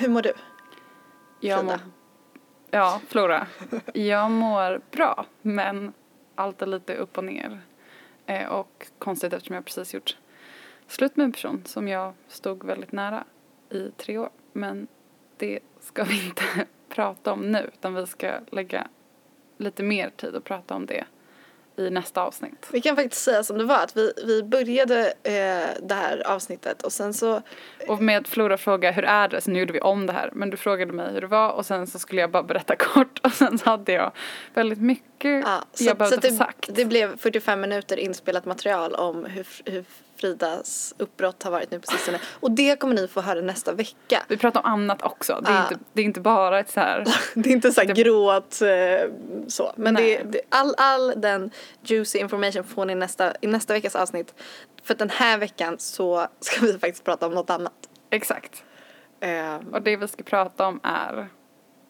Hur mår du? Jag Frida. mår, ja, Flora. Jag mår bra, men allt är lite upp och ner. Eh, och konstigt eftersom jag precis gjort slut med en person som jag stod väldigt nära i tre år. Men det ska vi inte prata om nu, utan vi ska lägga lite mer tid att prata om det i nästa avsnitt. Vi kan faktiskt säga som det var att vi, vi började eh, det här avsnittet och sen så Och med Flora fråga hur är det, så nu gjorde vi om det här. Men du frågade mig hur det var och sen så skulle jag bara berätta kort och sen så hade jag väldigt mycket Ja, så, jag så behövde att få det, sagt. det blev 45 minuter inspelat material om hur, hur Fridas uppbrott har varit nu på sistone. Och det kommer ni få höra nästa vecka. Vi pratar om annat också. Det är, Ja. inte, det är inte bara ett så här. Det är inte så här Det- gråt eh, så. Men det, det, all, all den juicy information får ni nästa, i nästa veckas avsnitt. För den här veckan så ska vi faktiskt prata om något annat. Exakt. Eh, Och det vi ska prata om är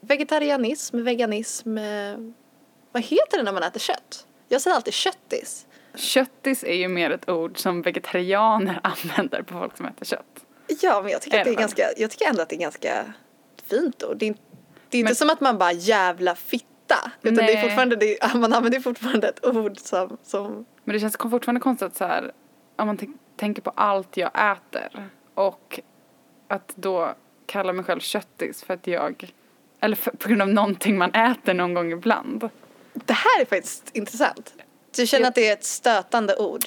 vegetarianism, veganism. Eh, vad heter det när man äter kött? Jag säger alltid köttis. Köttis är ju mer ett ord som vegetarianer använder på folk som äter kött. Ja, men jag tycker, att det är ganska, jag tycker ändå att det är ganska fint ord. Det är, det är inte Men- som att man bara jävla fitta. Utan det är fortfarande, det är, man använder fortfarande ett ord som, som Men det känns fortfarande konstigt att så här, om man tänk- tänker på allt jag äter och att då kalla mig själv köttis för att jag, eller för, på grund av någonting man äter någon gång ibland. Det här är faktiskt intressant. Du känner att det är ett stötande ord?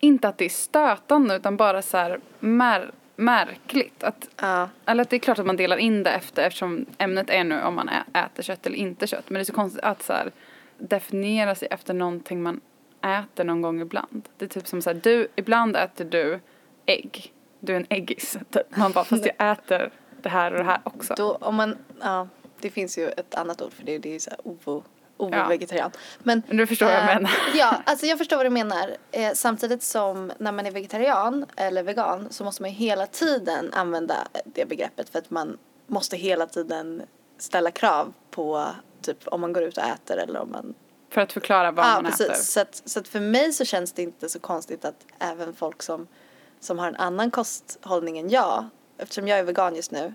Inte att det är stötande utan bara så här mär, märkligt. Att, Ja. eller att det är klart att man delar in det efter eftersom ämnet är nu om man äter kött eller inte kött. Men det är så konstigt att så här, definiera sig efter någonting man äter någon gång ibland. Det är typ som så här, du, ibland äter du ägg. Du är en äggis. Typ. Man bara, fast jag äter det här och det här också. Då, om man, ja, det finns ju ett annat ord för det. Det är så här ovo, Ja. ovo-vegetarian. Men, Men du förstår vad jag eh, menar. Ja, alltså jag förstår vad du menar. Eh, samtidigt som när man är vegetarian eller vegan så måste man ju hela tiden använda det begreppet för att man måste hela tiden ställa krav på typ om man går ut och äter eller om man För att förklara vad Ja, man precis. äter. Så att, så att för mig så känns det inte så konstigt att även folk som, som har en annan kosthållning än jag, eftersom jag är vegan just nu,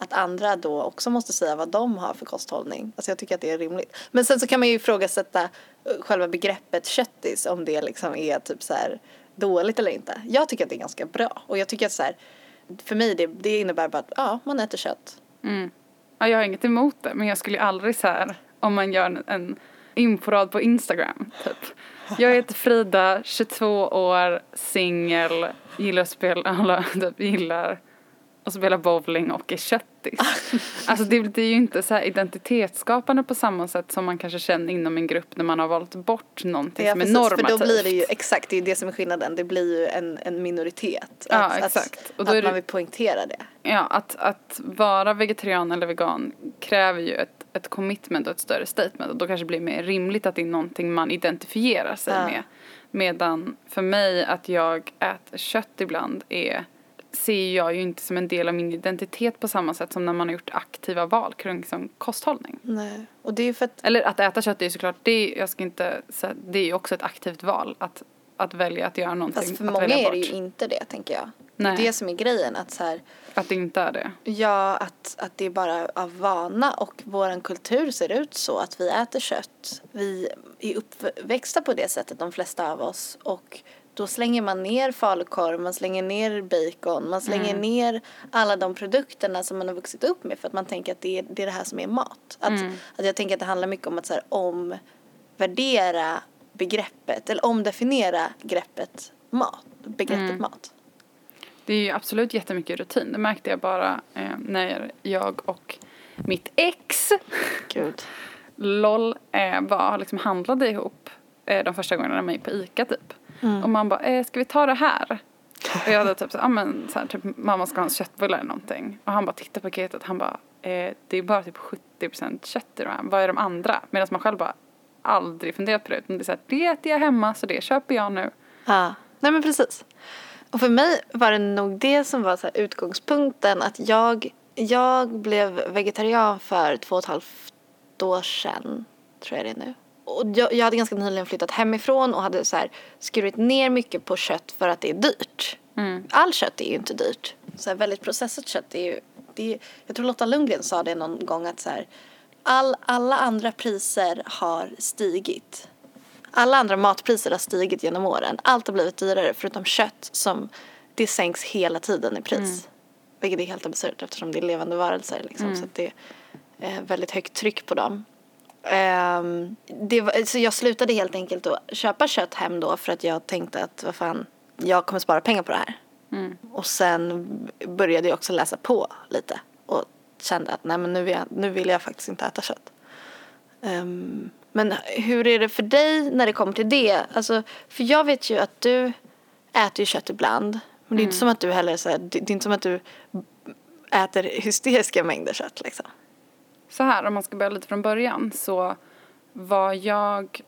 att andra då också måste säga vad de har för kosthållning. Alltså jag tycker att det är rimligt. Men sen så kan man ju ifrågasätta eh, själva begreppet köttis, om det liksom är typ så här dåligt eller inte. Jag tycker att det är ganska bra. Och jag tycker att så här, för mig det, det innebär bara att ja, man äter kött. Mm. Ja, jag har inget emot det, men jag skulle ju aldrig så här, om man gör en, inforad på Instagram, typ. Jag heter Frida, 22 år, singel, gillar att spela, typ, gillar att spela bowling och är köttis. Alltså det, är ju inte så här identitetsskapande på samma sätt som man kanske känner inom en grupp när man har valt bort någonting Ja, som är precis, normativt. för då blir det ju, exakt, det är ju det som är skillnaden. Det blir ju en, en minoritet. Ja, att, exakt. Att, Och då att det- man vill poängtera det. Ja, att, att vara vegetarian eller vegan kräver ju ett, ett commitment och ett större statement och då kanske det blir mer rimligt att det är någonting man identifierar sig Ja. med. Medan för mig att jag äter kött ibland är ser jag ju inte som en del av min identitet på samma sätt som när man har gjort aktiva val kring liksom, kosthållning. Nej. Och det är för att, Eller att äta kött är ju såklart, det är, jag ska inte säga, det är ju också ett aktivt val att, att välja att göra någonting, fast för många är det bort. ju inte det tänker jag. Nej. Det är det som är grejen, att så här, Att det inte är det. ja att, att det är bara av vana och våran kultur ser ut så att vi äter kött. Vi är uppväxta på det sättet, de flesta av oss. Och då slänger man ner falukorv, man slänger ner bacon, man slänger Mm. ner alla de produkterna som man har vuxit upp med för att man tänker att det är det, är det här som är mat. Att, Mm. att jag tänker att det handlar mycket om att så här, omvärdera begreppet, eller omdefiniera greppet mat, begreppet Mm. mat. Det är ju absolut jättemycket rutin. Det märkte jag bara eh, när jag och mitt ex, Gud. LOL, eh, var, liksom handlade ihop eh, de första gångerna med mig på ICA typ. Mm. Och man bara, eh, ska vi ta det här? Och jag hade typ så, ja men så här, typ mamma ska ha en köttbulle eller någonting. Och han bara tittar på paketet, han bara, eh, det är bara typ 70% kött i de här, vad är de andra? Medan man själv bara aldrig funderat på det, utan det är så här, det äter jag hemma så det köper jag nu. Ja, nej men precis. Och för mig var det nog det som var så utgångspunkten att jag, jag blev vegetarian för två och ett halvt år sedan, tror jag det är nu. Och jag, jag hade ganska nyligen flyttat hemifrån och hade så här skurit ner mycket på kött för att det är dyrt. All kött är ju inte dyrt. Så här väldigt processat kött är ju, det är, jag tror Lotta Lundgren sa det någon gång att så här, all, alla andra priser har stigit. Alla andra matpriser har stigit genom åren. Allt har blivit dyrare förutom kött som det sänks hela tiden i pris. Vilket är helt absurt eftersom det är levande varelser liksom. Så att det är väldigt högt tryck på dem. Ehm, det var, så jag slutade helt enkelt att köpa kött hem då för att jag tänkte att vad fan, jag kommer spara pengar på det här. Och sen började jag också läsa på lite och kände att nej men nu vill jag, nu vill jag faktiskt inte äta kött. Ehm, men hur är det för dig när det kommer till det? Alltså, för jag vet ju att du äter ju kött ibland. Men det är inte som att du heller så här, det är inte som att du äter hysteriska mängder kött liksom. Så här, om man ska börja lite från början så var jag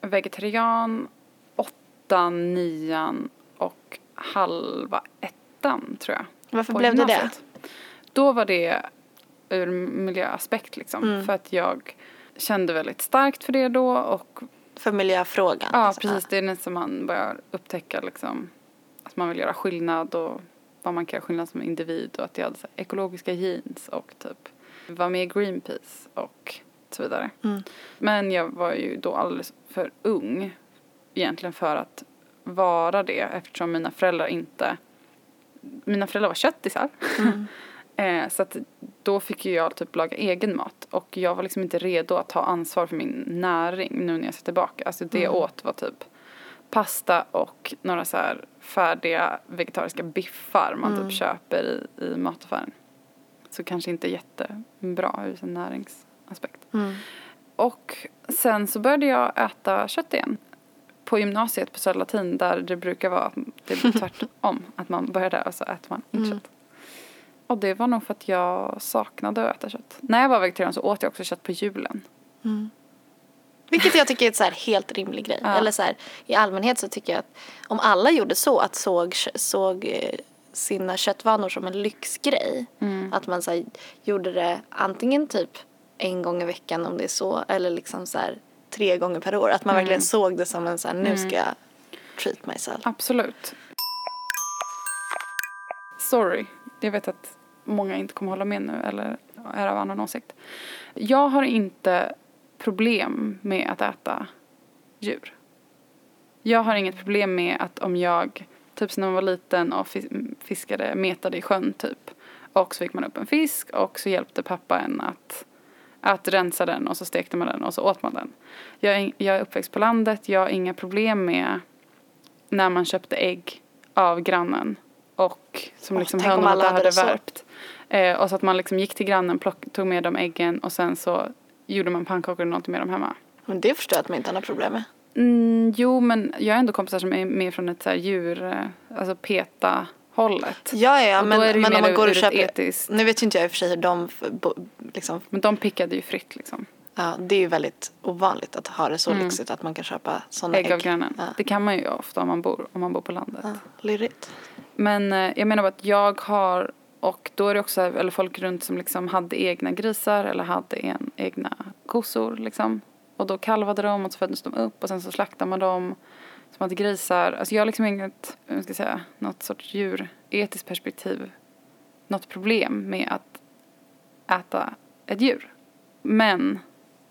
vegetarian åttan, nian och halva ettan tror jag. Varför blev det det? Då var det ur miljöaspekt liksom. Mm. För att jag kände väldigt starkt för det då och För miljöfrågan. ja liksom. precis det är nästan man börjar upptäcka liksom att man vill göra skillnad och vad man kan göra skillnad som individ och att jag hade så ekologiska jeans och typ var med i Greenpeace och så vidare. Mm. Men jag var ju då alldeles för ung egentligen för att vara det eftersom mina föräldrar inte mina föräldrar var köttisar. eh, så att då fick ju jag typ laga egen mat och jag var liksom inte redo att ta ansvar för min näring nu när jag ser tillbaka. Alltså det jag åt var typ pasta och några så här färdiga vegetariska biffar man typ köper i, i mataffären. Så kanske inte jättebra ur en näringsaspekt. Och sen så började jag äta kött igen. På gymnasiet på Södra Latin där det brukar vara det blir tvärtom. att man börjar där och så äter man inte kött. Och det var nog för att jag saknade att äta kött. När jag var vegetarian så åt jag också kött på julen. Vilket jag tycker är ett så här helt rimlig grej. Ja. Eller så här, i allmänhet så tycker jag att om alla gjorde så, att såg, såg eh, sina köttvanor som en lyxgrej. Mm. Att man så här, gjorde det antingen typ en gång i veckan om det är så, eller liksom så här tre gånger per år. Att man Mm. verkligen såg det som en så här, nu ska jag treat myself. Absolut. Sorry, jag vet att många inte kommer hålla med nu eller är av annan åsikt. Jag har inte problem med att äta djur. Jag har inget problem med att om jag, typ när man var liten och fis- fiskade, metade i sjön typ. Och så fick man upp en fisk och så hjälpte pappa en att, att rensa den och så stekte man den och så åt man den. Jag är, jag är uppväxt på landet, jag har inga problem med när man köpte ägg av grannen och som Åh, liksom hönorna hade hade värpt. Eh, och så att man liksom gick till grannen, plock, tog med de äggen och sen så gjorde man pannkakor eller någonting med dem hemma. Men det förstår jag att man inte har några problem med. Mm, jo, men jag har ändå kompisar som är med från ett så djur, eh, alltså PETA-hållet. Ja, ja, då men, men mer om man går och köper. etiskt- Nu vet ju inte jag i och för sig hur de liksom, Men de pickade ju fritt liksom. ja, det är ju väldigt ovanligt att ha det så lyxigt att man kan köpa sådana ägg. Mm. Ägg av grannen. Ja. Det kan man ju ofta om man bor, om man bor på landet. Ja, lurigt. Men eh, jag menar bara att jag har, och då är det också, eller folk runt som liksom hade egna grisar eller hade en, egna kossor liksom. Och då kalvade de och så föddes de upp och sen så slaktade man dem som hade grisar. Alltså jag har liksom inget, hur ska jag säga, något sorts djuretiskt perspektiv, något problem med att äta ett djur. Men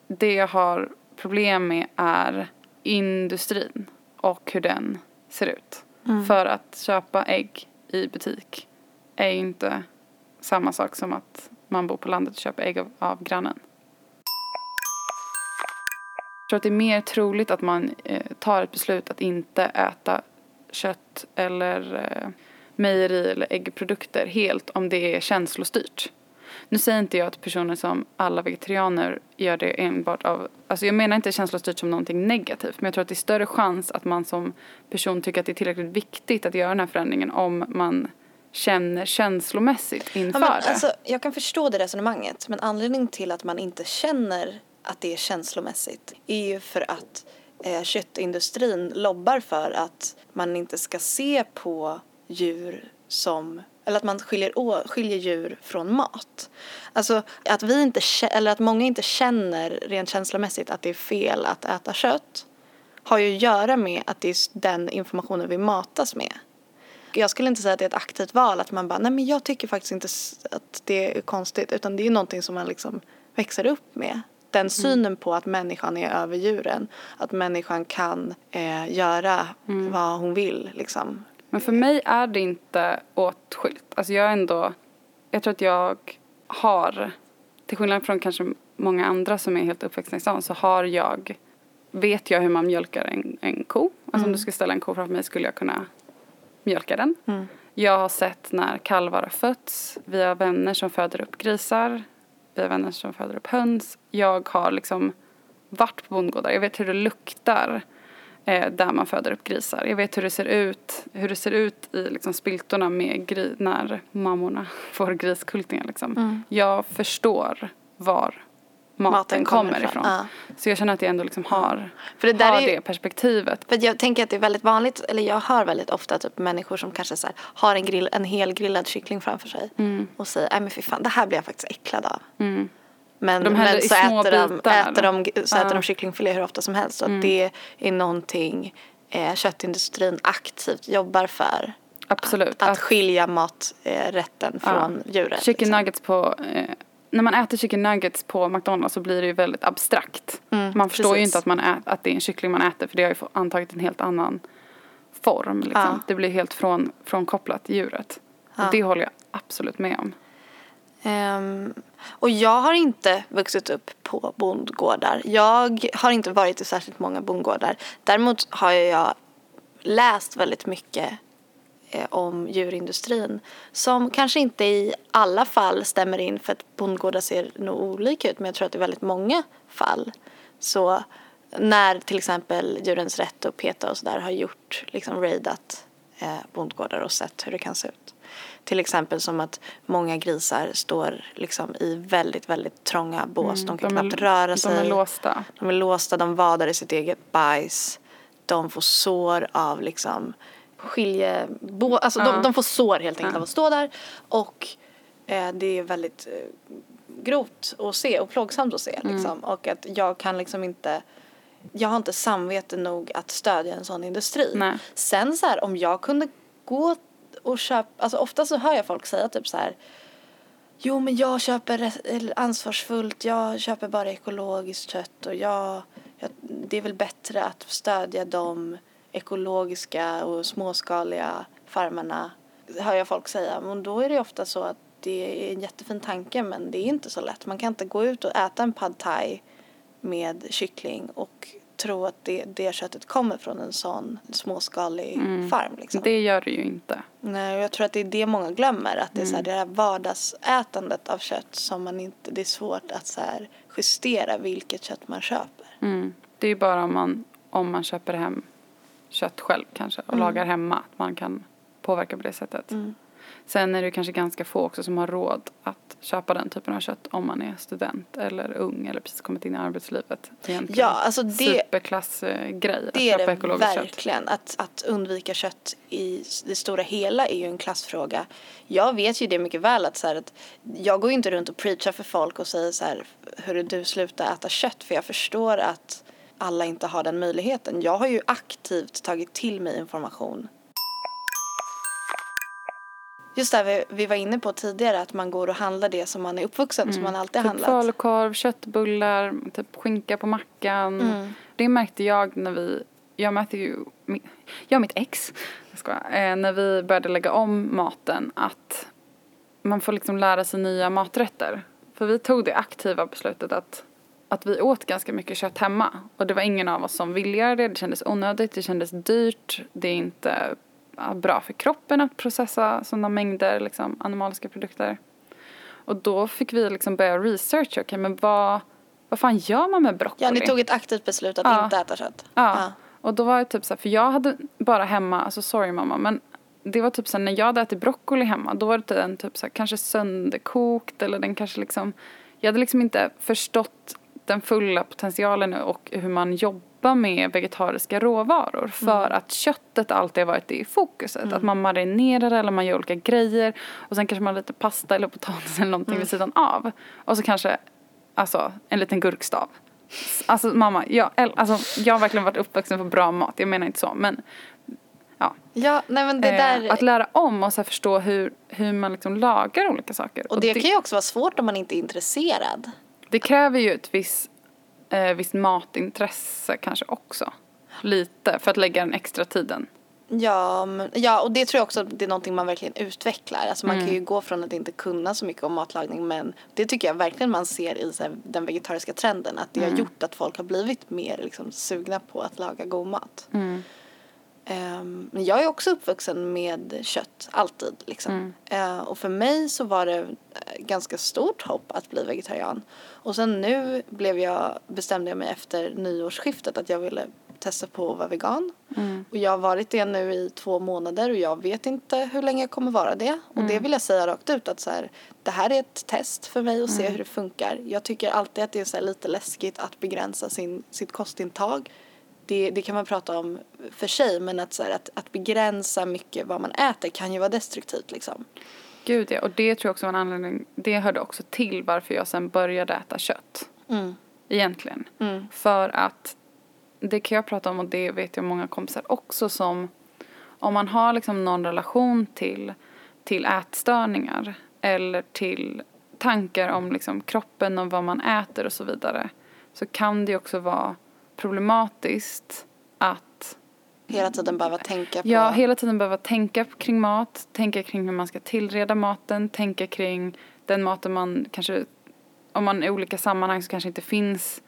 det jag har problem med är industrin och hur den ser ut. För att köpa ägg i butik är ju inte samma sak som att man bor på landet och köper ägg av, av grannen. Jag tror att det är mer troligt att man eh, tar ett beslut att inte äta kött eller eh, mejeri eller äggprodukter helt om det är känslostyrt. Nu säger inte jag att personer som alla vegetarianer gör det enbart av, alltså jag menar inte känslostyrt som någonting negativt men jag tror att det är större chans att man som person tycker att det är tillräckligt viktigt att göra den här förändringen om man känner känslomässigt inför Ja, men, det. alltså, jag kan förstå det resonemanget men anledningen till att man inte känner att det är känslomässigt är ju för att eh, köttindustrin lobbar för att man inte ska se på djur som eller att man skiljer, å, skiljer djur från mat. Alltså att vi inte eller att många inte känner rent känslomässigt att det är fel att äta kött har ju att göra med att det är den informationen vi matas med. Jag skulle inte säga att det är ett aktivt val att man bara, nej men jag tycker faktiskt inte att det är konstigt utan det är någonting som man liksom växer upp med. Den synen på att människan är över djuren, att människan kan eh, göra vad hon vill liksom. Men för mig är det inte åtskilt. Alltså jag ändå, jag tror att jag har, till skillnad från kanske många andra som är helt uppväxta i stan, så har jag, vet jag hur man mjölkar en, en ko. Alltså om du skulle ställa en ko framför mig skulle jag kunna mjölka den. Jag har sett när kalvar har fötts, vi har vänner som föder upp grisar, vi har vänner som föder upp höns. Jag har liksom varit på bondgårdar, jag vet hur det luktar eh, där man föder upp grisar. Jag vet hur det ser ut, hur det ser ut i liksom spiltorna med gri- när mammorna får griskultingar liksom. Jag förstår var maten, Maten kommer kommer, ifrån, ja. Så jag känner att jag ändå liksom har, För det där har ju- det perspektivet. För att jag tänker att det är väldigt vanligt, eller jag hör väldigt ofta typ människor som kanske så här, har en, grill, en hel grillad kyckling framför sig och säger, nej men fy fan det här blir jag faktiskt äcklad av. Men, De men så, äter de, äter de, så Ja. äter de kycklingfilé hur ofta som helst. Så att det är någonting eh, köttindustrin aktivt jobbar för. Absolut. Att, att skilja maträtten från djuret. Chicken liksom. nuggets på, eh, när man äter chicken nuggets på McDonalds så blir det ju väldigt abstrakt. man förstår ju Mm, precis. inte att, man ä- att det är en kyckling man äter för det har ju antagit en helt annan form. Liksom. Ja. Det blir helt från, frånkopplat djuret. Och det håller jag absolut med om. Ehm, och jag har inte vuxit upp på bondgårdar. Jag har inte varit i särskilt många bondgårdar. Däremot har jag läst väldigt mycket om djurindustrin som kanske inte i alla fall stämmer in för att bondgårdar ser nog olika ut men jag tror att i väldigt många fall så när till exempel Djurens Rätt och PETA och sådär har gjort liksom raidat eh, bondgårdar och sett hur det kan se ut. Till exempel som att många grisar står liksom i väldigt, väldigt trånga bås. de kan Mm, de är- knappt röra sig. de är låsta. De är låsta, de vadar i sitt eget bajs. De får sår av liksom skilje... Bo, alltså de, de får sår helt enkelt av att stå där. Och eh, det är väldigt eh, grovt att se och plågsamt att se. Liksom. Och att jag kan liksom inte... Jag har inte samvete nog att stödja en sån industri. Nej. Sen så här, om jag kunde gå och köpa... Alltså ofta så hör jag folk säga typ så här Jo men jag köper ansvarsfullt, jag köper bara ekologiskt kött och jag, jag, det är väl bättre att stödja de ekologiska och småskaliga farmarna, hör jag folk säga. Men då är det ofta så att det är en jättefin tanke men det är inte så lätt. Man kan inte gå ut och äta en pad thai med kyckling och tro att det, det köttet kommer från en sån småskalig farm. Liksom. Det gör det ju inte. Nej, jag tror att det är det många glömmer. Att det är så här, det här vardagsätandet av kött som man inte, det är svårt att så här justera vilket kött man köper. Mm. Det är ju bara om man, om man köper hem kött själv kanske och lagar hemma att man kan påverka på det sättet. Sen är det kanske ganska få också som har råd att köpa den typen av kött om man är student eller ung eller precis kommit in i arbetslivet. Egentligen. Ja, alltså det- Superklassgrej att Det är köpa det ekologiskt kött. verkligen. Att, att undvika kött i det stora hela är ju en klassfråga. Jag vet ju det mycket väl att, så här, att jag går ju inte runt och preachar för folk och säger så här, hörru du sluta äta kött för jag förstår att alla inte har den möjligheten. Jag har ju aktivt tagit till mig information. Just det, vi, vi var inne på tidigare att man går och handlar det som man är uppvuxen som man alltid har Typ handlat. falukorv, köttbullar, typ skinka på mackan. Mm. Det märkte jag när vi, jag märkte ju, jag och mitt ex, jag skojar, eh, när vi började lägga om maten att man får liksom lära sig nya maträtter. För vi tog det aktiva beslutet att, att vi åt ganska mycket kött hemma. Och det var ingen av oss som ville göra det, det kändes onödigt, det kändes dyrt, det är inte ja, bra för kroppen att processa sådana mängder liksom, animaliska produkter. Och då fick vi liksom börja researcha, okej men vad, vad fan gör man med broccoli? Ja, ni tog ett aktivt beslut att Ja. inte äta kött. Ja. Och då var det typ så här, för jag hade bara hemma, alltså sorry mamma, men det var typ så här, när jag hade ätit broccoli hemma, då var det den typ så här, kanske sönderkokt eller den kanske liksom, jag hade liksom inte förstått den fulla potentialen och hur man jobbar med vegetariska råvaror för att köttet alltid har varit i fokuset. Att man marinerar eller man gör olika grejer och sen kanske man har lite pasta eller potatis eller någonting vid sidan av. Och så kanske, alltså en liten gurkstav. Alltså mamma, jag, alltså, jag har verkligen varit uppvuxen på bra mat, jag menar inte så men ja. Ja, nej men det Eh, där... Att lära om och så förstå hur, hur man liksom lagar olika saker. och det kan ju också vara svårt om man inte är intresserad. Det kräver ju ett visst, eh, visst matintresse kanske också. Lite, för att lägga den extra tiden. Ja, men, ja, och det tror jag också det är någonting man verkligen utvecklar. Alltså man Mm. kan ju gå från att inte kunna så mycket om matlagning men det tycker jag verkligen man ser i så här, den vegetariska trenden. Att det Mm. har gjort att folk har blivit mer liksom, sugna på att laga god mat. Mm. Ehm, men jag är också uppvuxen med kött, alltid. Liksom. Mm. Eh, och för mig så var det eh, ganska stort hopp att bli vegetarian. Och sen nu blev jag, bestämde jag mig efter nyårsskiftet att jag ville testa på att vara vegan. Mm. Och jag har varit det nu i två månader och jag vet inte hur länge jag kommer vara det. Och Mm. det vill jag säga rakt ut att så här, det här är ett test för mig att Mm. se hur det funkar. Jag tycker alltid att det är så lite läskigt att begränsa sin, sitt kostintag. Det, det kan man prata om för sig men att, så här, att, att begränsa mycket vad man äter kan ju vara destruktivt liksom. Gud ja, och det tror jag också var en anledning, det hörde också till varför jag sen började äta kött. Mm. Egentligen. Mm. För att det kan jag prata om och det vet jag många kompisar också som om man har liksom någon relation till, till ätstörningar eller till tankar om liksom kroppen och vad man äter och så vidare så kan det också vara problematiskt att Hela tiden behöva tänka på. Ja, hela tiden behöva tänka kring mat, tänka kring hur man ska tillreda maten, tänka kring den maten man kanske, om man i olika sammanhang så kanske inte finns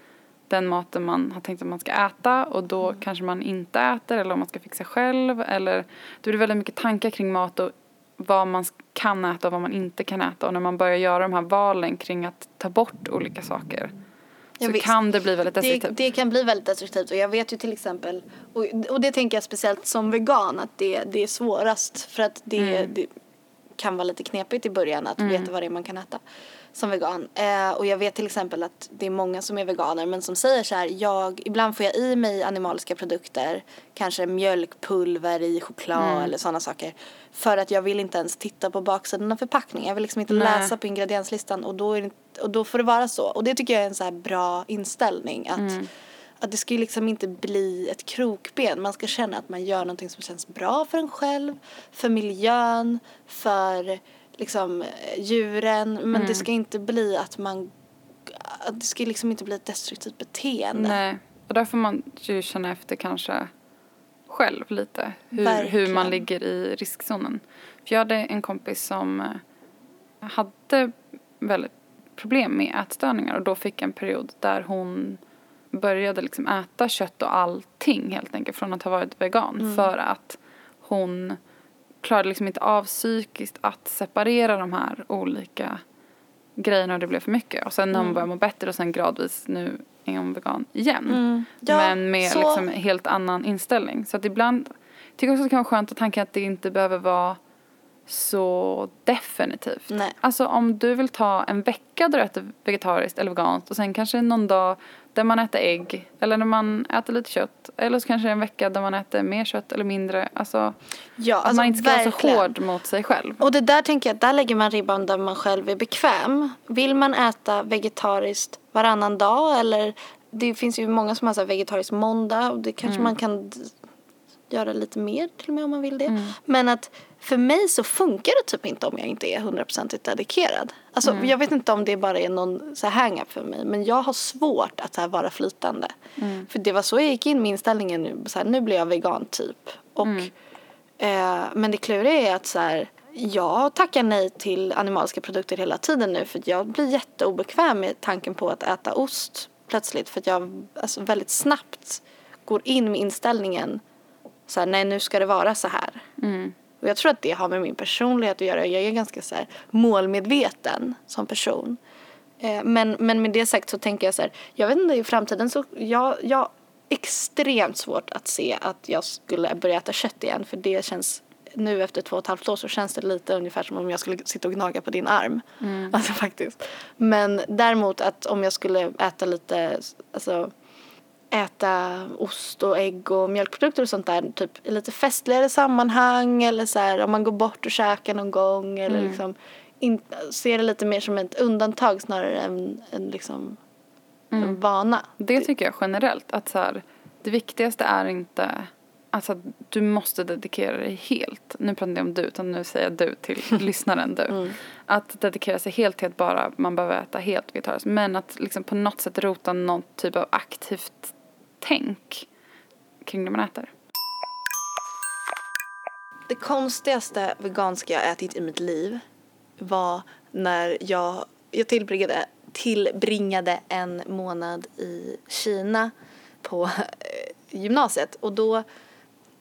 den maten man har tänkt att man ska äta och då kanske man inte äter eller om man ska fixa själv eller det blir väldigt mycket tankar kring mat och vad man kan äta och vad man inte kan äta och när man börjar göra de här valen kring att ta bort olika saker så visst. kan det bli väldigt det, destruktivt. det kan bli väldigt destruktivt och jag vet ju till exempel och, och det tänker jag speciellt som vegan att det, det är svårast för att det, Mm. det kan vara lite knepigt i början att veta vad det är man kan äta som vegan. Eh, och jag vet till exempel att det är många som är veganer men som säger så här, jag, ibland får jag i mig animaliska produkter, kanske mjölkpulver i choklad Mm. eller sådana saker. För att jag vill inte ens titta på baksidan av förpackningen. Jag vill liksom inte Nej. läsa på ingredienslistan och då, det, och då får det vara så. Och det tycker jag är en så bra inställning. Att, Mm. att det ska ju liksom inte bli ett krokben. Man ska känna att man gör någonting som känns bra för en själv, för miljön, för liksom eh, djuren. Men Mm. det ska inte bli att man det ska liksom inte bli ett destruktivt beteende. Nej, och där får man ju känna efter kanske själv lite hur, hur man ligger i riskzonen. För jag hade en kompis som eh, hade väldigt problem med ätstörningar och då fick en period där hon började liksom äta kött och allting helt enkelt från att ha varit vegan för att hon klarade liksom inte av psykiskt att separera de här olika grejerna och det blev för mycket. Och sen när hon började må bättre och sen gradvis nu är hon vegan igen. Mm. Ja, men med så- liksom helt annan inställning. Så att ibland tycker jag också att det kan vara skönt att tanken att det inte behöver vara så definitivt. Nej. Alltså om du vill ta en vecka där du äter vegetariskt eller veganskt och sen kanske någon dag där man äter ägg eller när man äter lite kött eller så kanske en vecka där man äter mer kött eller mindre. Alltså Ja, att alltså man inte ska vara så verkligen. hård mot sig själv. Och det där tänker jag, där lägger man ribban där man själv är bekväm. Vill man äta vegetariskt varannan dag eller det finns ju många som har så vegetarisk måndag och det kanske man kan göra lite mer till och med om man vill det. Men att för mig så funkar det typ inte om jag inte är hundraprocentigt dedikerad. Alltså jag vet inte om det bara är någon så hang-up för mig men jag har svårt att här vara flytande. För det var så jag gick in med inställningen nu, så här, nu blir jag vegan typ. Och Eh, men det kluriga är att så här, jag tackar nej till animaliska produkter hela tiden nu för jag blir jätteobekväm med tanken på att äta ost plötsligt för att jag alltså, väldigt snabbt går in med inställningen så här, nej nu ska det vara så här. Och jag tror att det har med min personlighet att göra. Jag är ganska så här målmedveten som person. Eh, men, men med det sagt så tänker jag så här, jag vet inte i framtiden så, jag, jag extremt svårt att se att jag skulle börja äta kött igen för det känns nu efter två och ett halvt år så känns det lite ungefär som om jag skulle sitta och gnaga på din arm. Alltså faktiskt. Men däremot att om jag skulle äta lite, alltså äta ost och ägg och mjölkprodukter och sånt där typ i lite festligare sammanhang eller så här om man går bort och käkar någon gång eller liksom in, ser det lite mer som ett undantag snarare än, än liksom en vana. Det tycker jag generellt. Att så här, det viktigaste är inte alltså, att du måste dedikera dig helt. Nu pratar jag om du, utan nu säger jag du till lyssnaren du. Att dedikera sig helt till att bara man behöver äta helt vegetariskt. Men att liksom på något sätt rota någon typ av aktivt tänk kring det man äter. Det konstigaste veganska jag ätit i mitt liv var när jag, jag tillbringade, tillbringade en månad i Kina på eh, gymnasiet och då,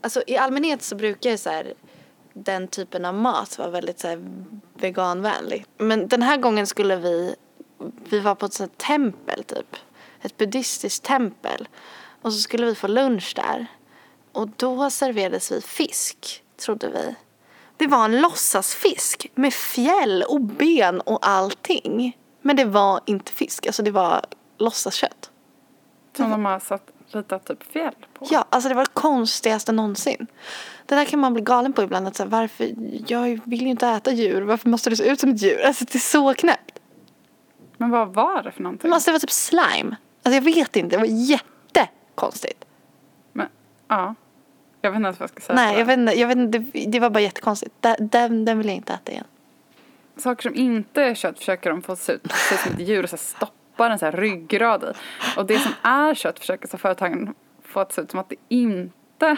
alltså i allmänhet så brukar jag så här den typen av mat vara väldigt så här veganvänlig. Men den här gången skulle vi, vi var på ett sånt tempel typ, ett buddhistiskt tempel och så skulle vi få lunch där och då serverades vi fisk, trodde vi. Det var en låtsasfisk med fjäll och ben och allting. Men det var inte fisk, alltså det var låtsaskött. Som de har satt, ritat typ fjäll på. Ja, alltså det var det konstigaste någonsin. Det där kan man bli galen på ibland. Att så här, varför, jag vill ju inte äta djur. Varför måste det se ut som ett djur? Alltså det är så knäppt. Men vad var det för Det någonting? måste vara typ slime. Alltså jag vet inte, det var jättekonstigt. Men, ja. Jag vet inte ens vad jag ska säga. Nej, jag vet inte, jag vet inte det, det var bara jättekonstigt. Den, den, den vill jag inte äta igen. Saker som inte är kött försöker de få se ut, se ut som ett djur och så stoppa en så här ryggrad i. Och det som är kött försöker så företagen få att se ut som att det inte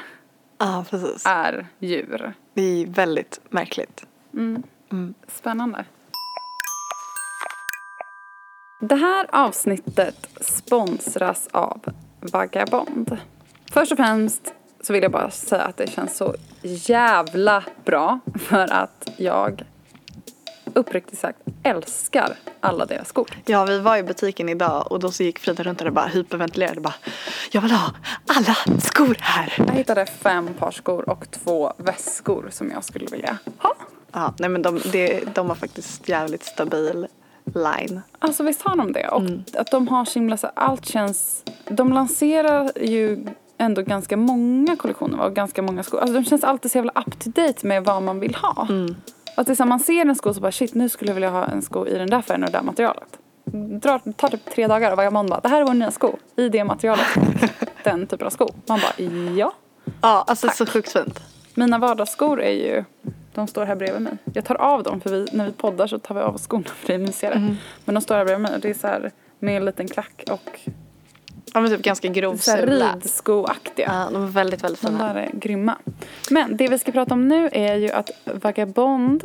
precis. är djur. Det är väldigt märkligt. Spännande. Det här avsnittet sponsras av Vagabond. Först och främst så vill jag bara säga att det känns så jävla bra för att jag uppriktigt sagt älskar alla deras skor. Ja, vi var i butiken idag och då så gick Frida runt där och bara hyperventilerade bara Jag vill ha alla skor här. Jag hittade fem par skor och två väskor som jag skulle vilja ha. Ja, nej men de, det, de har faktiskt jävligt stabil line. Alltså visst har de det? Och att de har så himla så allt känns... De lanserar ju ändå ganska många kollektioner och ganska många skor. Alltså de känns alltid så jävla up to date med vad man vill ha. Att det är så här, man ser en sko så bara shit nu skulle jag vilja ha en sko i den där färgen och det där materialet. Drar, tar typ tre dagar och Vagabond bara det här är vår nya sko i det materialet. den typen av sko. Man bara ja. Ja, alltså så sjukt fint. Mina vardagsskor är ju, de står här bredvid mig. Jag tar av dem för vi, när vi poddar så tar vi av oss skorna för det är mysigare. Men de står här bredvid mig och det är så här med en liten klack och Ja men typ ganska grov så här sula. ridskoaktiga. Ja, de är väldigt, väldigt De fina. där är grymma. Men det vi ska prata om nu är ju att Vagabond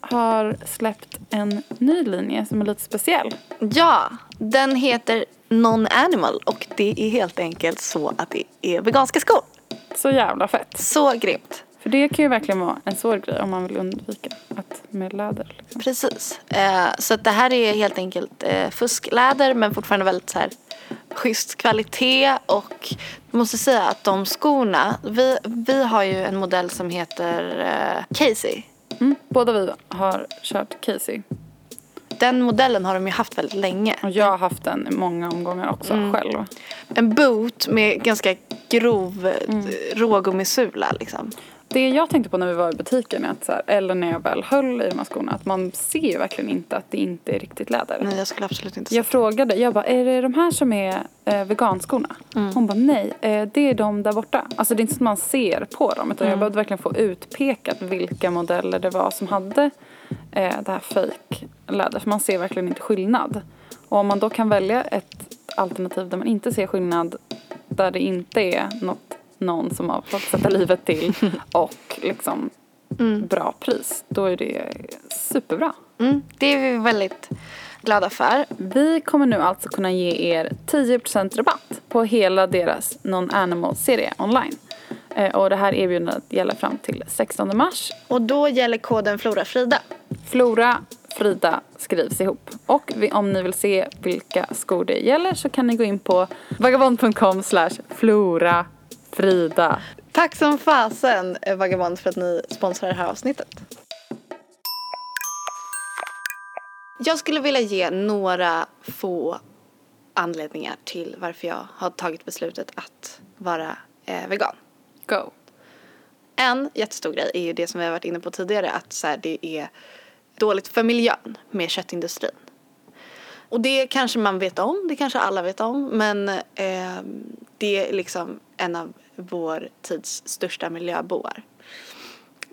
har släppt en ny linje som är lite speciell. Ja, den heter Non-Animal och det är helt enkelt så att det är veganska skor. Så jävla fett. Så grymt. För det kan ju verkligen vara en svår grej om man vill undvika att med läder. Liksom. Precis. Eh, så att det här är helt enkelt eh, fuskläder men fortfarande väldigt så här schysst kvalitet och jag måste säga att de skorna, vi, vi har ju en modell som heter eh, Casey. Mm. Båda vi har kört Casey. Den modellen har de ju haft väldigt länge. Och jag har haft den i många omgångar också själv. En boot med ganska grov mm. rågummisula liksom. Det jag tänkte på när vi var i butiken, är att så här, eller när jag väl höll i de här skorna, att man ser ju verkligen inte att det inte är riktigt läder. Nej, jag skulle absolut inte Jag frågade, jag bara, är det de här som är eh, veganskorna? Hon bara, nej, eh, det är de där borta. Alltså det är inte så att man ser på dem, utan jag behövde verkligen få utpekat vilka modeller det var som hade eh, det här fake läder För man ser verkligen inte skillnad. Och om man då kan välja ett alternativ där man inte ser skillnad, där det inte är något, någon som har fått sätta livet till och liksom bra pris, då är det superbra. Mm, det är vi väldigt glada för. Vi kommer nu alltså kunna ge er 10% rabatt på hela deras Non-Animal-serie online. Eh, Och det här erbjudandet gäller fram till 16 mars. Och då gäller koden FloraFrida. Flora Frida skrivs ihop. Och om ni vill se vilka skor det gäller så kan ni gå in på vagabond.com Flora Frida. Tack som fasen eh, Vagabond för att ni sponsrar det här avsnittet. Jag skulle vilja ge några få anledningar till varför jag har tagit beslutet att vara eh, vegan. Go. En jättestor grej är ju det som vi har varit inne på tidigare att så här, det är dåligt för miljön med köttindustrin. Och det kanske man vet om, det kanske alla vet om men eh, det är liksom en av vår tids största miljöbovar.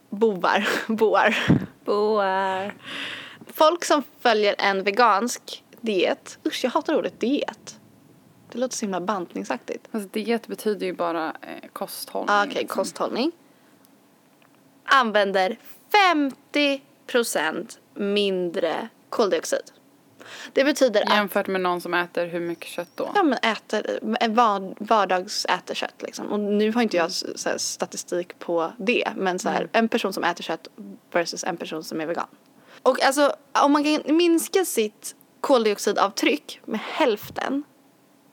Bovar, boar. Boar. Folk som följer en vegansk diet, usch jag hatar ordet diet. Det låter så himla bantningsaktigt. Alltså diet betyder ju bara eh, kosthållning. Ah, Okej, liksom. kosthållning. Använder 50% mindre koldioxid. Det betyder att Jämfört med någon som äter hur mycket kött då? ja, men äter, var, vardags äter kött liksom. Och nu har inte jag så här, statistik på det. Men så här, en person som äter kött versus en person som är vegan. Och alltså om man kan minska sitt koldioxidavtryck med hälften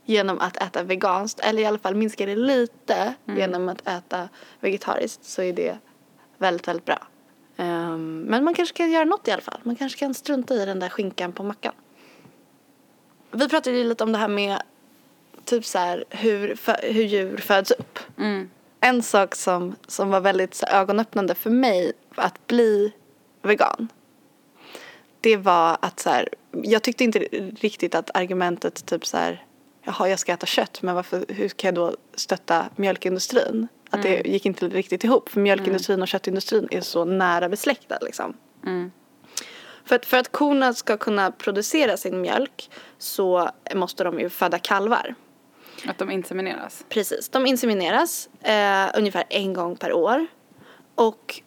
genom att äta veganskt eller i alla fall minska det lite genom att äta vegetariskt så är det väldigt, väldigt bra. Ehm, men man kanske kan göra något i alla fall. Man kanske kan strunta i den där skinkan på mackan. Vi pratade ju lite om det här med typ så här hur, hur djur föds upp. Mm. En sak som, som var väldigt så ögonöppnande för mig att bli vegan. Det var att så här, jag tyckte inte riktigt att argumentet typ så här, jaha jag ska äta kött men varför, hur kan jag då stötta mjölkindustrin? Att det gick inte riktigt ihop för mjölkindustrin och köttindustrin är så nära besläktade liksom. Mm. För att, för att korna ska kunna producera sin mjölk så måste de ju föda kalvar. Att de insemineras. Precis, de insemineras eh, ungefär en gång per år. Och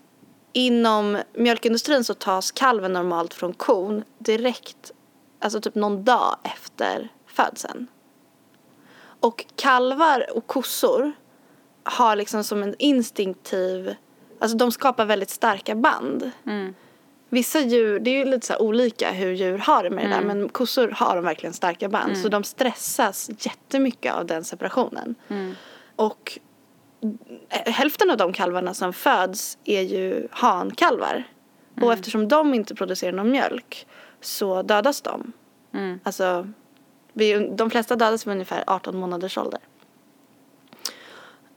inom mjölkindustrin så tas kalven normalt från kon direkt, alltså typ någon dag efter födseln. Och kalvar och kossor har liksom som en instinktiv, alltså de skapar väldigt starka band. Mm. Vissa djur, det är ju lite så olika hur djur har det med det där men kossor har de verkligen starka band så de stressas jättemycket av den separationen. Och eh, hälften av de kalvarna som föds är ju hankalvar. Och eftersom de inte producerar någon mjölk så dödas de. Mm. Alltså, vi, de flesta dödas vid ungefär 18 månaders ålder.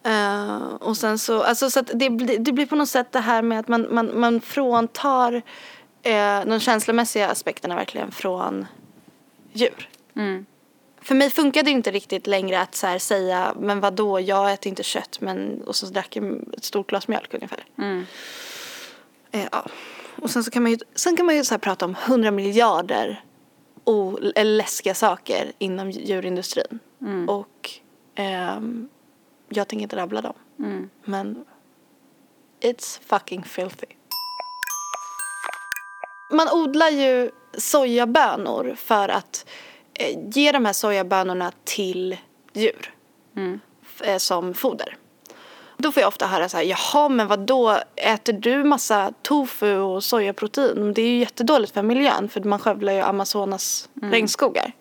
Eh, och sen så, alltså så att det, blir- det blir på något sätt det här med att man, man, man fråntar uh, de känslomässiga aspekterna verkligen från djur. Mm. För mig funkade det inte riktigt längre att så säga, men vad då jag äter inte kött men, och så drack jag ett stort glas mjölk ungefär. Mm. Eh, ja. Och sen så kan man ju, sen kan man ju så prata om hundra miljarder o, läskiga saker inom djurindustrin. Och ehm, jag tänker inte rabbla dem. Mm. Men it's fucking filthy. Man odlar ju sojabönor för att eh, ge de här sojabönorna till djur Mm. eh, som foder. Då får jag ofta höra så här, jaha men vad då äter du massa tofu och sojaprotein? Det är ju jättedåligt för miljön för man skövlar ju Amazonas regnskogar.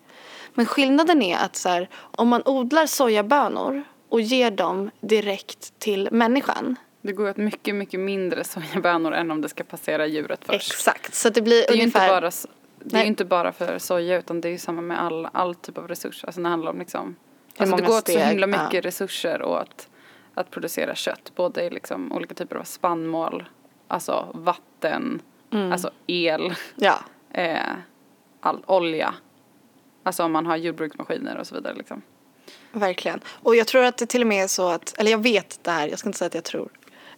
Men skillnaden är att så här, om man odlar sojabönor och ger dem direkt till människan. Det går åt mycket, mycket mindre sojabönor än om det ska passera djuret först. Exakt, så det blir Det är ju inte ungefär... bara, det är ju inte bara för soja utan det är ju samma med all, all typ av resurser. Alltså det handlar om liksom, alltså det går åt så himla ja. mycket resurser åt att producera kött. Både i liksom olika typer av spannmål, alltså vatten, Mm. alltså el, Ja, eh, all olja. Alltså om man har jordbruksmaskiner och så vidare liksom. Verkligen. Och jag tror att det till och med är så att, eller jag vet det här, jag ska inte säga att jag tror.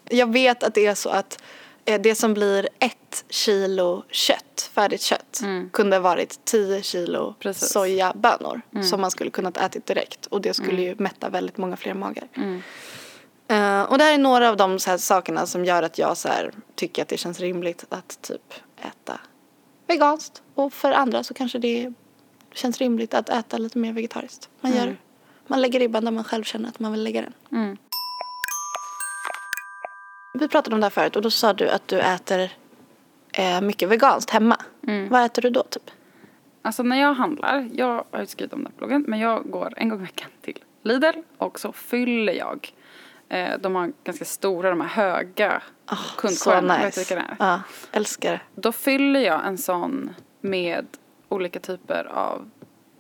Jag vet att det är så att eh, det som blir ett kilo kött, färdigt kött, kunde ha varit 10 kilo Mm. Precis. Mm. sojabönor som man skulle kunnat ätit direkt. Och det skulle ju mätta väldigt många fler magar. Mm. Eh, och det här är några av de sakerna som gör att jag så här, tycker att det känns rimligt att typ äta veganskt. Och för andra så kanske det känns rimligt att äta lite mer vegetariskt. Man, gör, man lägger ribban där man själv känner att man vill lägga den. Mm. Vi pratade om det här förut och då sa du att du äter eh, mycket veganskt hemma. Vad äter du då typ? Alltså när jag handlar, jag har ju skrivit om det på bloggen, men jag går en gång i veckan till Lidl och så fyller jag. Eh, de har ganska stora, de här höga Ah, så kundkorgarna. Du nice. Ja, älskar det. Då fyller jag en sån med olika typer av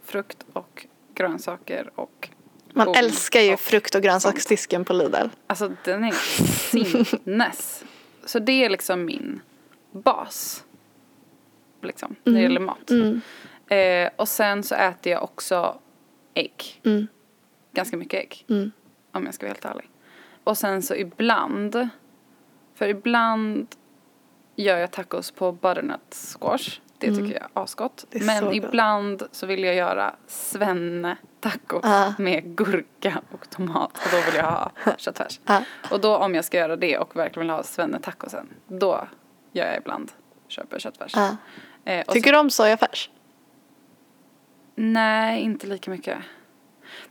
frukt och grönsaker och Man godis älskar ju och frukt och grönsaksdisken på Lidl. Alltså den är sinnes. Så det är liksom min bas. Liksom, när det gäller mat. Eh, och sen så äter jag också ägg. Mm. Ganska mycket ägg. Mm. Om jag ska vara helt ärlig. Och sen så ibland, för ibland gör jag tacos på butternut squash. Det tycker jag är asgott. Mm. Det är så Men gott. ibland så vill jag göra svenne-tacos Ja. med gurka och tomat. Och då vill jag ha köttfärs. Ja. Och då om jag ska göra det och verkligen vill ha svenne-tacosen, då gör jag ibland, köper köttfärs. Ja. Eh, och Tycker du om sojafärs? Nej, inte lika mycket.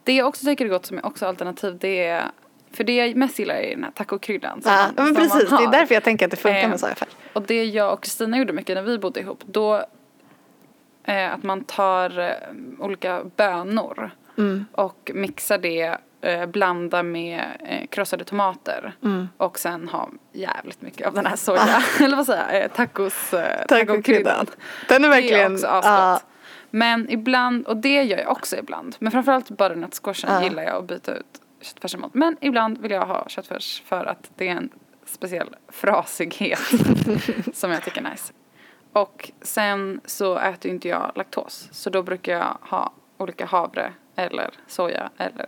Det jag också tycker är gott som är också alternativ det är För det jag mest gillar är den här tacokryddan. Ja, man- men precis. Det är därför jag tänker att det funkar Eh, med sojafärs. Och det jag och Kristina gjorde mycket när vi bodde ihop, då eh, att man tar eh, olika bönor Mm. och mixar det, eh, blandar med eh, krossade tomater Mm. och sen ha jävligt mycket av den här soja, eller vad säger jag, eh, tacos, eh, Tacokryddan. Den är Det är verkligen... också asgott. ja, Men ibland, och det gör jag också ibland, men framförallt butternut squashen Ja. gillar jag att byta ut köttfärsen mot. Men ibland vill jag ha köttfärs för att det är en speciell frasighet som jag tycker är nice. Och sen så äter inte jag laktos, så då brukar jag ha olika havre eller soja eller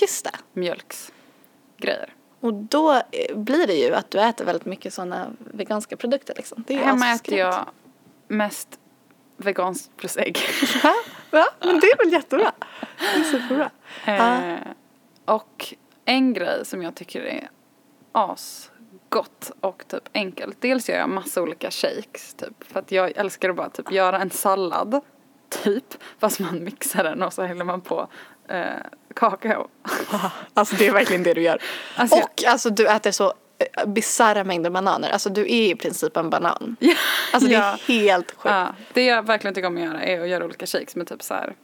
just det. kokosmjölksgrejer. Och då eh, blir det ju att du äter väldigt mycket sådana veganska produkter liksom. Det är Hemma äter jag mest veganskt plus ägg. Ja, men det är väl jättebra. Det är superbra. Eh, och en grej som jag tycker är asgott och typ enkelt. Dels gör jag massa olika shakes typ. För att jag älskar att bara typ göra en sallad. Typ. Fast man mixar den och så häller man på eh, kakao. Alltså det är verkligen det du gör. Alltså, jag- och alltså du äter så bisarra mängder bananer. Alltså du är i princip en banan. Alltså det Ja. är helt sjukt. Ja, det jag verkligen tycker om att göra är att göra olika shakes med typ så här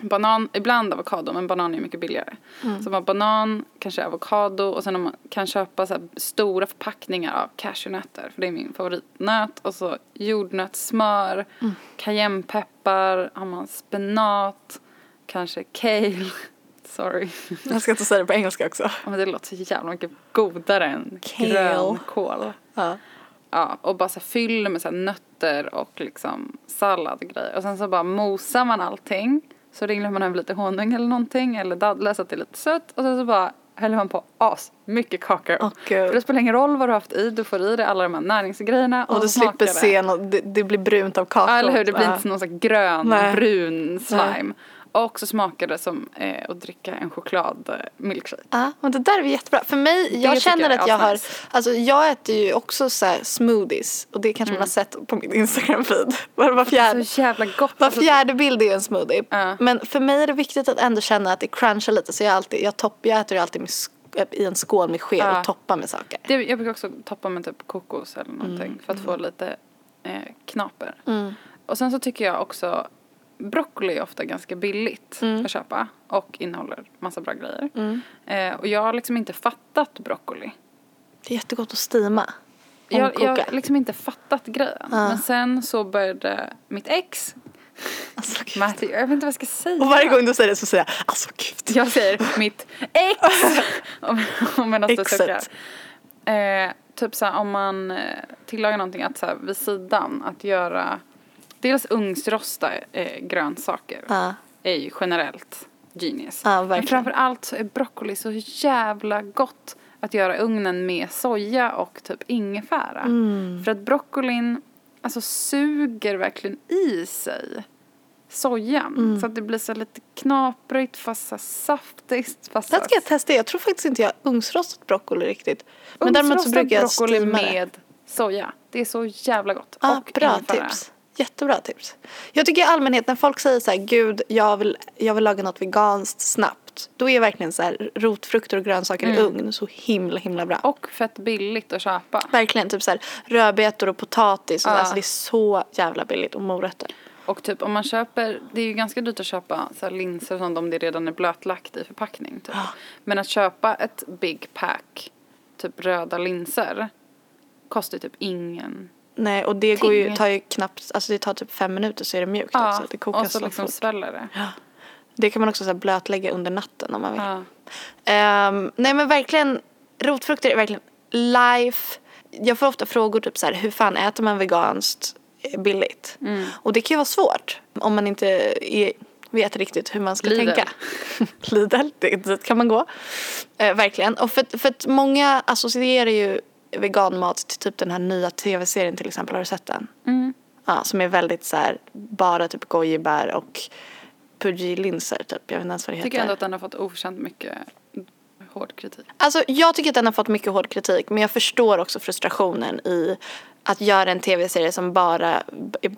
banan, ibland avokado men banan är mycket billigare. Så man har banan, kanske avokado och sen om man kan köpa så stora förpackningar av cashewnötter för det är min favoritnöt och så jordnötssmör, cayennepeppar, har man spenat, kanske kale, sorry. Jag ska inte säga det på engelska också. Ja, men det låter så jävla mycket godare än Kale. grönkål. Ja. Ja, och bara så här fyller med så här nötter och liksom sallad och grejer. Och sen så bara mosar man allting. Så ringlar man över lite honung eller någonting eller dadlar så att det är lite sött. Och sen så bara häller man på as mycket kakao. Gud. För det spelar ingen roll vad du har haft i, du får i dig alla de här näringsgrejerna. Och du så smakar slipper se något, det, det blir brunt av kakao. Ja, eller hur, det blir inte någon sån grön, Nej. brun slime. Och så smakar det som eh, att dricka en choklad eh, milkshake. Ja, men det där är jättebra. För mig, jag känner jag att jag har, asnice. alltså jag äter ju också så här smoothies och det kanske man har sett på min Instagram feed. Var, var, fjärde, Så jävla gott. var Alltså, fjärde bild är ju en smoothie. Ja. Men för mig är det viktigt att ändå känna att det crunchar lite så jag alltid, jag, topp, jag äter ju alltid med, sk- i en skål med sked Ja. och toppar med saker. Det, jag brukar också toppa med typ kokos eller någonting för att få lite eh, knaper. Och sen så tycker jag också broccoli är ofta ganska billigt att köpa och innehåller massa bra grejer. Eh, och jag har liksom inte fattat broccoli. Det är jättegott att stima. Jag, jag har liksom inte fattat grejen. Men sen så började mitt ex, Alltså, gud. Matthew, jag vet inte vad jag ska säga. och varje gång du säger det så säger jag alltså gud. Jag säger mitt ex om, om medan du Exet. Eh, typ så här, om man eh, tillagar någonting att så här, vid sidan att göra dels ugnsrosta eh, grönsaker Ja. är ju generellt genius. Ja, Men verkligen. framför allt så är broccoli så jävla gott att göra ugnen med soja och typ ingefära. Mm. För att broccolin alltså suger verkligen i sig sojan. Mm. Så att det blir så lite knaprigt fast så saftigt. Fast Den ska jag testa. Jag tror faktiskt inte jag har ugnsrostat broccoli riktigt. Men däremot så brukar jag broccoli det. med soja. Det är så jävla gott. Ah, och bra ingefära. tips. Jättebra tips. Jag tycker i allmänhet när folk säger så här, gud jag vill, jag vill laga något veganskt snabbt. Då är verkligen så här rotfrukter och grönsaker i ugn så himla himla bra. Och fett billigt att köpa. Verkligen typ så här rödbetor och potatis. Och Ja. Alltså det är så jävla billigt och morötter. Och typ om man köper, det är ju ganska dyrt att köpa så linser och sånt om det redan är blötlagt i förpackning typ. Men att köpa ett big pack, typ röda linser, kostar typ ingen. Nej och det går ju, tar ju knappt, alltså det tar typ fem minuter så är det mjukt också. Det kokas och så liksom fort. sväller det. Det kan man också så här blötlägga under natten om man vill. Ja. Ehm, nej men verkligen, rotfrukter är verkligen life. Jag får ofta frågor typ så här, hur fan äter man veganskt billigt? Mm. Och det kan ju vara svårt om man inte är, vet riktigt hur man ska Lidl. tänka. Lidl, dit kan man gå. Eh, verkligen. Och för, för att många associerar ju veganmat till typ den här nya tv-serien till exempel. Har du sett den? Mm. Ja, som är väldigt så här, bara typ gojibär och Puji-linser typ. Jag vet inte ens vad det heter. tycker ändå att den har fått oförtjänt mycket hård kritik. Alltså jag tycker att den har fått mycket hård kritik men jag förstår också frustrationen i att göra en tv-serie som bara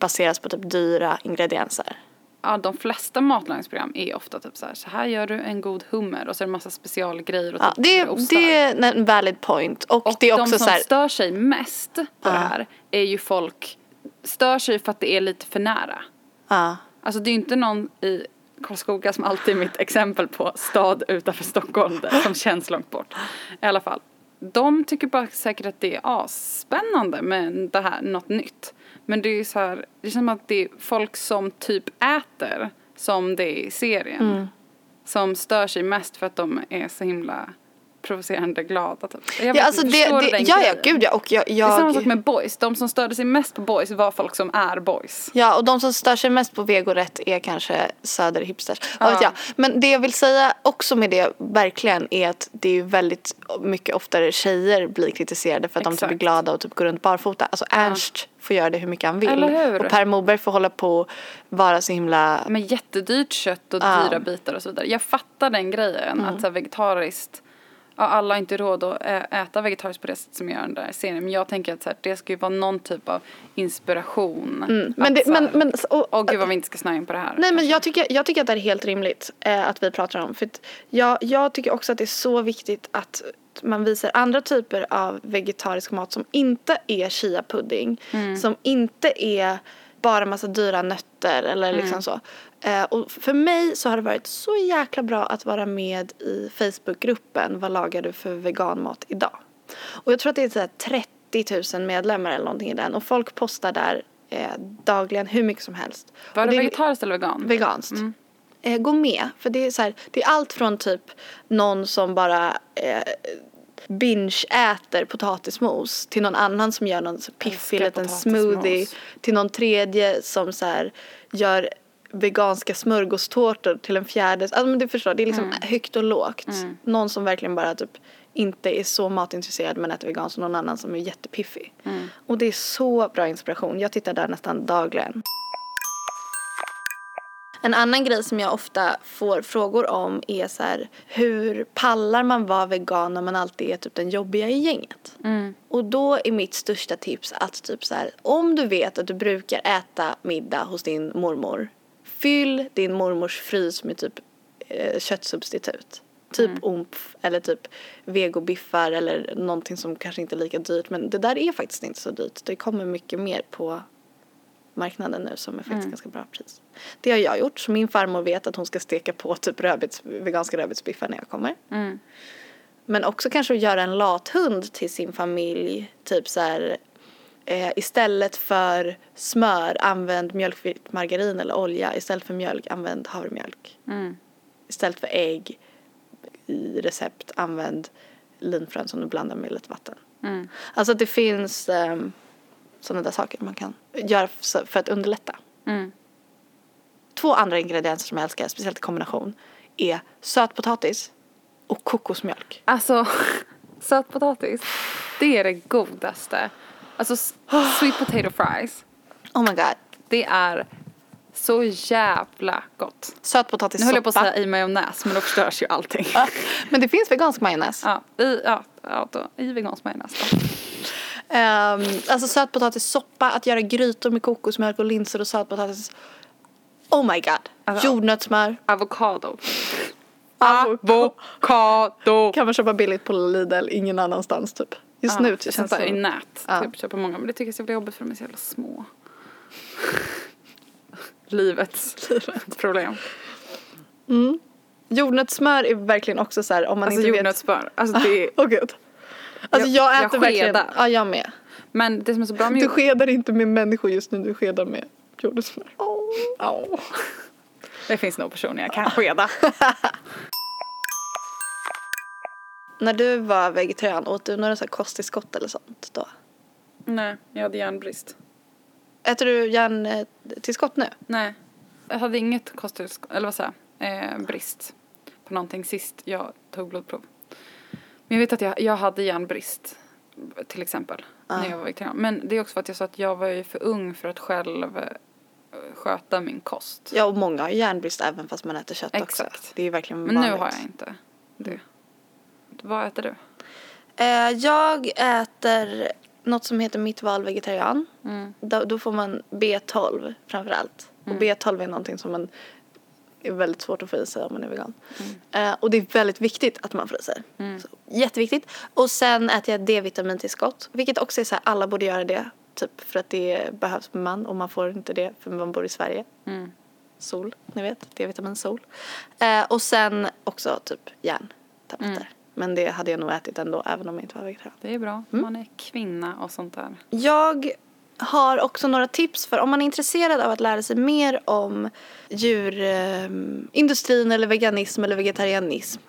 baseras på typ dyra ingredienser. Ja, de flesta matlagningsprogram är ofta typ så här, så här gör du en god hummer och så är det massa specialgrejer och Ja, typ det, ostar. det är en valid point och, Och det är de också som så här, stör sig mest på det här är ju folk, stör sig för att det är lite för nära. ja. Alltså det är ju inte någon i Karlskoga som alltid är mitt exempel på stad utanför Stockholm där, som känns långt bort. I alla fall. De tycker bara säkert att det är asspännande med det här, något nytt. Men det är så här, det känns som att det är folk som typ äter som det är i serien. Mm. Som stör sig mest för att de är så himla provocerande glada typ. Jag ja, alltså det, det, den ja, ja, gud ja, och jag, Det är samma sak jag med boys. De som störde sig mest på boys var folk som är boys. Ja, och de som stör sig mest på vegorätt är kanske söderhipsters. Vad vet Ja. jag. Men det jag vill säga också med det verkligen är att det är ju väldigt mycket oftare tjejer blir kritiserade för att de typ är Exakt. glada och typ går runt barfota. Alltså Ernst får göra det hur mycket han vill. Eller hur? Och Per Morberg får hålla på och vara så himla... Med jättedyrt kött och Ja. dyra bitar och så vidare. Jag fattar den grejen. Att så här, vegetariskt, ja, alla har inte råd att äta vegetariskt på det sätt som jag gör den där serien. Men jag tänker att så här, det ska ju vara någon typ av inspiration. Mm. Men, det, här, men, men, och, Åh gud vad vi inte ska snöa in på det här. Nej men jag tycker, jag tycker att det är helt rimligt eh, att vi pratar om. För jag, jag tycker också att det är så viktigt att man visar andra typer av vegetarisk mat som inte är chia-pudding. Som inte är bara massa dyra nötter eller liksom så. Eh, och för mig så har det varit så jäkla bra att vara med i Facebookgruppen Vad lagar du för veganmat idag? Och jag tror att det är så här 30 000 medlemmar eller någonting i den och folk postar där eh, dagligen hur mycket som helst. Var det är- vegetariskt eller vegan? veganskt. Eh, gå med, för det är så här, det är allt från typ någon som bara eh, binge-äter potatismos till någon annan som gör någon piffig liten smoothie till någon tredje som så här gör veganska smörgåstårtor till en fjärde. Alltså men du förstår, det är liksom högt och lågt. Någon som verkligen bara typ inte är så matintresserad men äter veganskt och någon annan som är jättepiffig. Och det är så bra inspiration. Jag tittar där nästan dagligen. En annan grej som jag ofta får frågor om är så här, hur pallar man vara vegan när man alltid är typ den jobbiga i gänget? Och då är mitt största tips att typ så här, om du vet att du brukar äta middag hos din mormor, fyll din mormors frys med typ eh, köttsubstitut. Typ omf eller typ vegobiffar eller någonting som kanske inte är lika dyrt. Men det där är faktiskt inte så dyrt. Det kommer mycket mer på marknaden nu som är faktiskt ganska bra pris. Det har jag gjort. Så min farmor vet att hon ska steka på typ rödbets, veganska rödbetsbiffar när jag kommer. Men också kanske att göra en lathund till sin familj. Typ så här eh, istället för smör använd mjölkfritt margarin eller olja. Istället för mjölk använd havremjölk. Istället för ägg i recept använd linfrön som du blandar med lite vatten. Alltså att det finns um, sådana där saker man kan göra för att underlätta. Två andra ingredienser som jag älskar, speciellt i kombination, är sötpotatis och kokosmjölk. Alltså, sötpotatis, det är det godaste. Alltså sweet potato fries, Oh my god. det är så jävla gott. Sötpotatissoppa. Nu höll jag på att säga i majonnäs men då förstörs ju allting. Men det finns vegansk majonnäs. Ja, i, ja, ja då, i vegansk majonnäs då. Ehm, alltså sötpotatissoppa, att göra grytor med kokosmjölk och linser och sötpotatis. Oh my god. Alltså- Jordnötssmör. Avokado. Avokado. Kan man köpa billigt på Lidl, ingen annanstans typ. Just nu känns Sen så det i nät. Ja. Typ köper många. Men det tycker jag ska bli jobbigt för de är så jävla små. Livets problem. Jordnötssmör är verkligen också så här om man Alltså inte vet. jordnötssmör. Alltså det är, Åh gud. Alltså jag, Jag- jag äter verkligen. skedar. Ja, jag med. men det som är så bra med Du skedar inte med människor just nu, du skedar med jordnötssmör. Åh. Det finns nog personer jag kan skeda. När du var vegetarian, åt du några så här kosttillskott eller sånt då? Nej, jag hade järnbrist. Äter du järntillskott nu? Nej. Jag hade inget kosttillskott, eller vad säger jag, eh, brist på någonting sist jag tog blodprov. Men jag vet att jag, jag hade järnbrist till exempel när jag var vegetarian. Men det är också för att jag sa att jag var ju för ung för att själv eh, sköta min kost. Ja, och många har järnbrist även fast man äter kött också. Exakt. Det är verkligen Men nu vanligt. har jag inte det. Vad äter du? Eh, jag äter något som heter Mitt val vegetarian. Mm. Då, då får man B12 framför allt. Och B12 är någonting som man är väldigt svårt att få i sig om man är vegan. Eh, och det är väldigt viktigt att man får i sig. Så, jätteviktigt. Och sen äter jag D-vitamintillskott. Vilket också är så här, alla borde göra det. Typ för att det behövs för man och man får inte det för man bor i Sverige. Mm. Sol, ni vet. D-vitamin sol. Eh, och sen också typ järntabletter. Men det hade jag nog ätit ändå även om jag inte var vegetarian. Det är bra. Man är kvinna och sånt där. Jag har också några tips för om man är intresserad av att lära sig mer om djurindustrin eller veganism eller vegetarianism.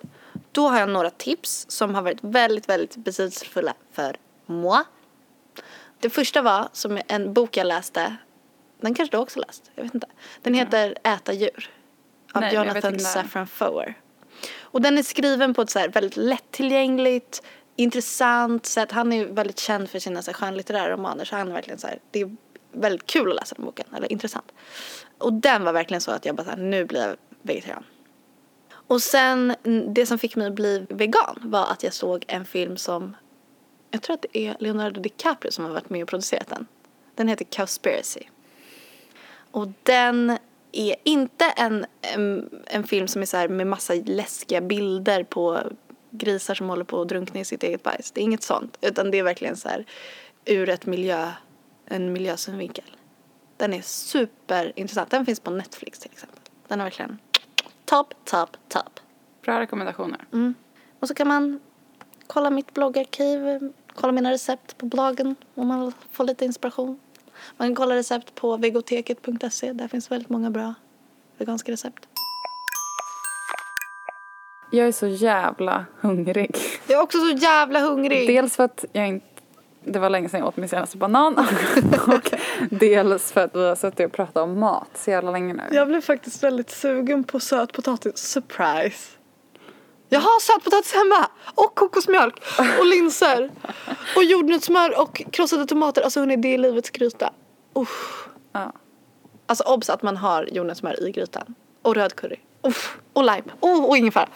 Då har jag några tips som har varit väldigt, väldigt betydelsefulla för moi. Det första var som en bok jag läste. Den kanske du också läst? Jag vet inte. Den heter Äta djur. Av Nej, Jonathan. Safran Foer. Och den är skriven på ett så väldigt lättillgängligt, intressant sätt. Han är ju väldigt känd för sina så här skönlitterära romaner så han är verkligen så här, det är väldigt kul att läsa den boken, eller intressant. Och den var verkligen så att jag bara så här, nu blir jag vegetarian. Och sen det som fick mig att bli vegan var att jag såg en film som, jag tror att det är Leonardo DiCaprio som har varit med och producerat den. Den heter Cowspiracy. Och den är inte en, en, en film som är så här med massa läskiga bilder på grisar som håller på att drunkna i sitt eget bajs. Det är inget sånt. Utan det är verkligen så här ur ett miljö, en miljösynvinkel. Den är superintressant. Den finns på Netflix till exempel. Den är verkligen top, top, top. Bra rekommendationer. Och så kan man kolla mitt bloggarkiv, kolla mina recept på bloggen om man vill få lite inspiration. Man kan kolla recept på vegoteket.se. Där finns väldigt många bra veganska recept. Jag är så jävla hungrig. Jag är också så jävla hungrig. Dels för att jag inte det var länge sedan jag åt min senaste banan. och dels för att vi har suttit och pratat om mat så jävla länge nu. Jag blev faktiskt väldigt sugen på sötpotatis. Surprise. Jag har sötpotatis hemma! Och kokosmjölk. Och linser. Och jordnötssmör och krossade tomater. Alltså hörni, det är livets gryta. Uff. Ja. Alltså obs att man har jordnötssmör i grytan. Och röd curry. Uff. Och lime. Oh, och ingefära.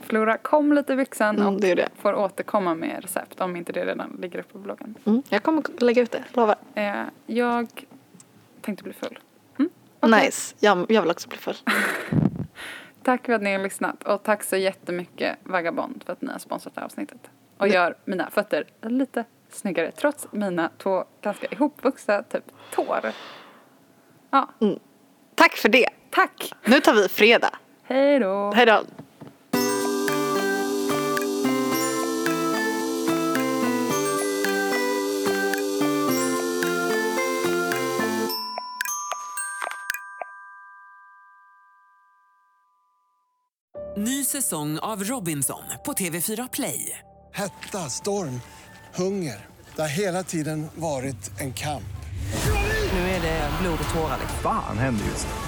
Flora, kom lite i byxan Mm, och det det. får återkomma med recept om inte det redan ligger uppe på bloggen. Mm. Jag kommer lägga ut det, lovar. Eh, jag tänkte bli full. Nice. Jag, jag vill också bli full. Tack för att ni har lyssnat och tack så jättemycket Vagabond för att ni har sponsrat det här avsnittet. Och gör mina fötter lite snyggare trots mina två ganska ihopvuxna typ tår. Ja, Tack för det. Tack! Nu tar vi fredag. Hej då! Hej då. Ny säsong av Robinson på TV4 Play. Hetta, storm, hunger. Det har hela tiden varit en kamp. Nu är det blod och tårar. Fan händer just nu.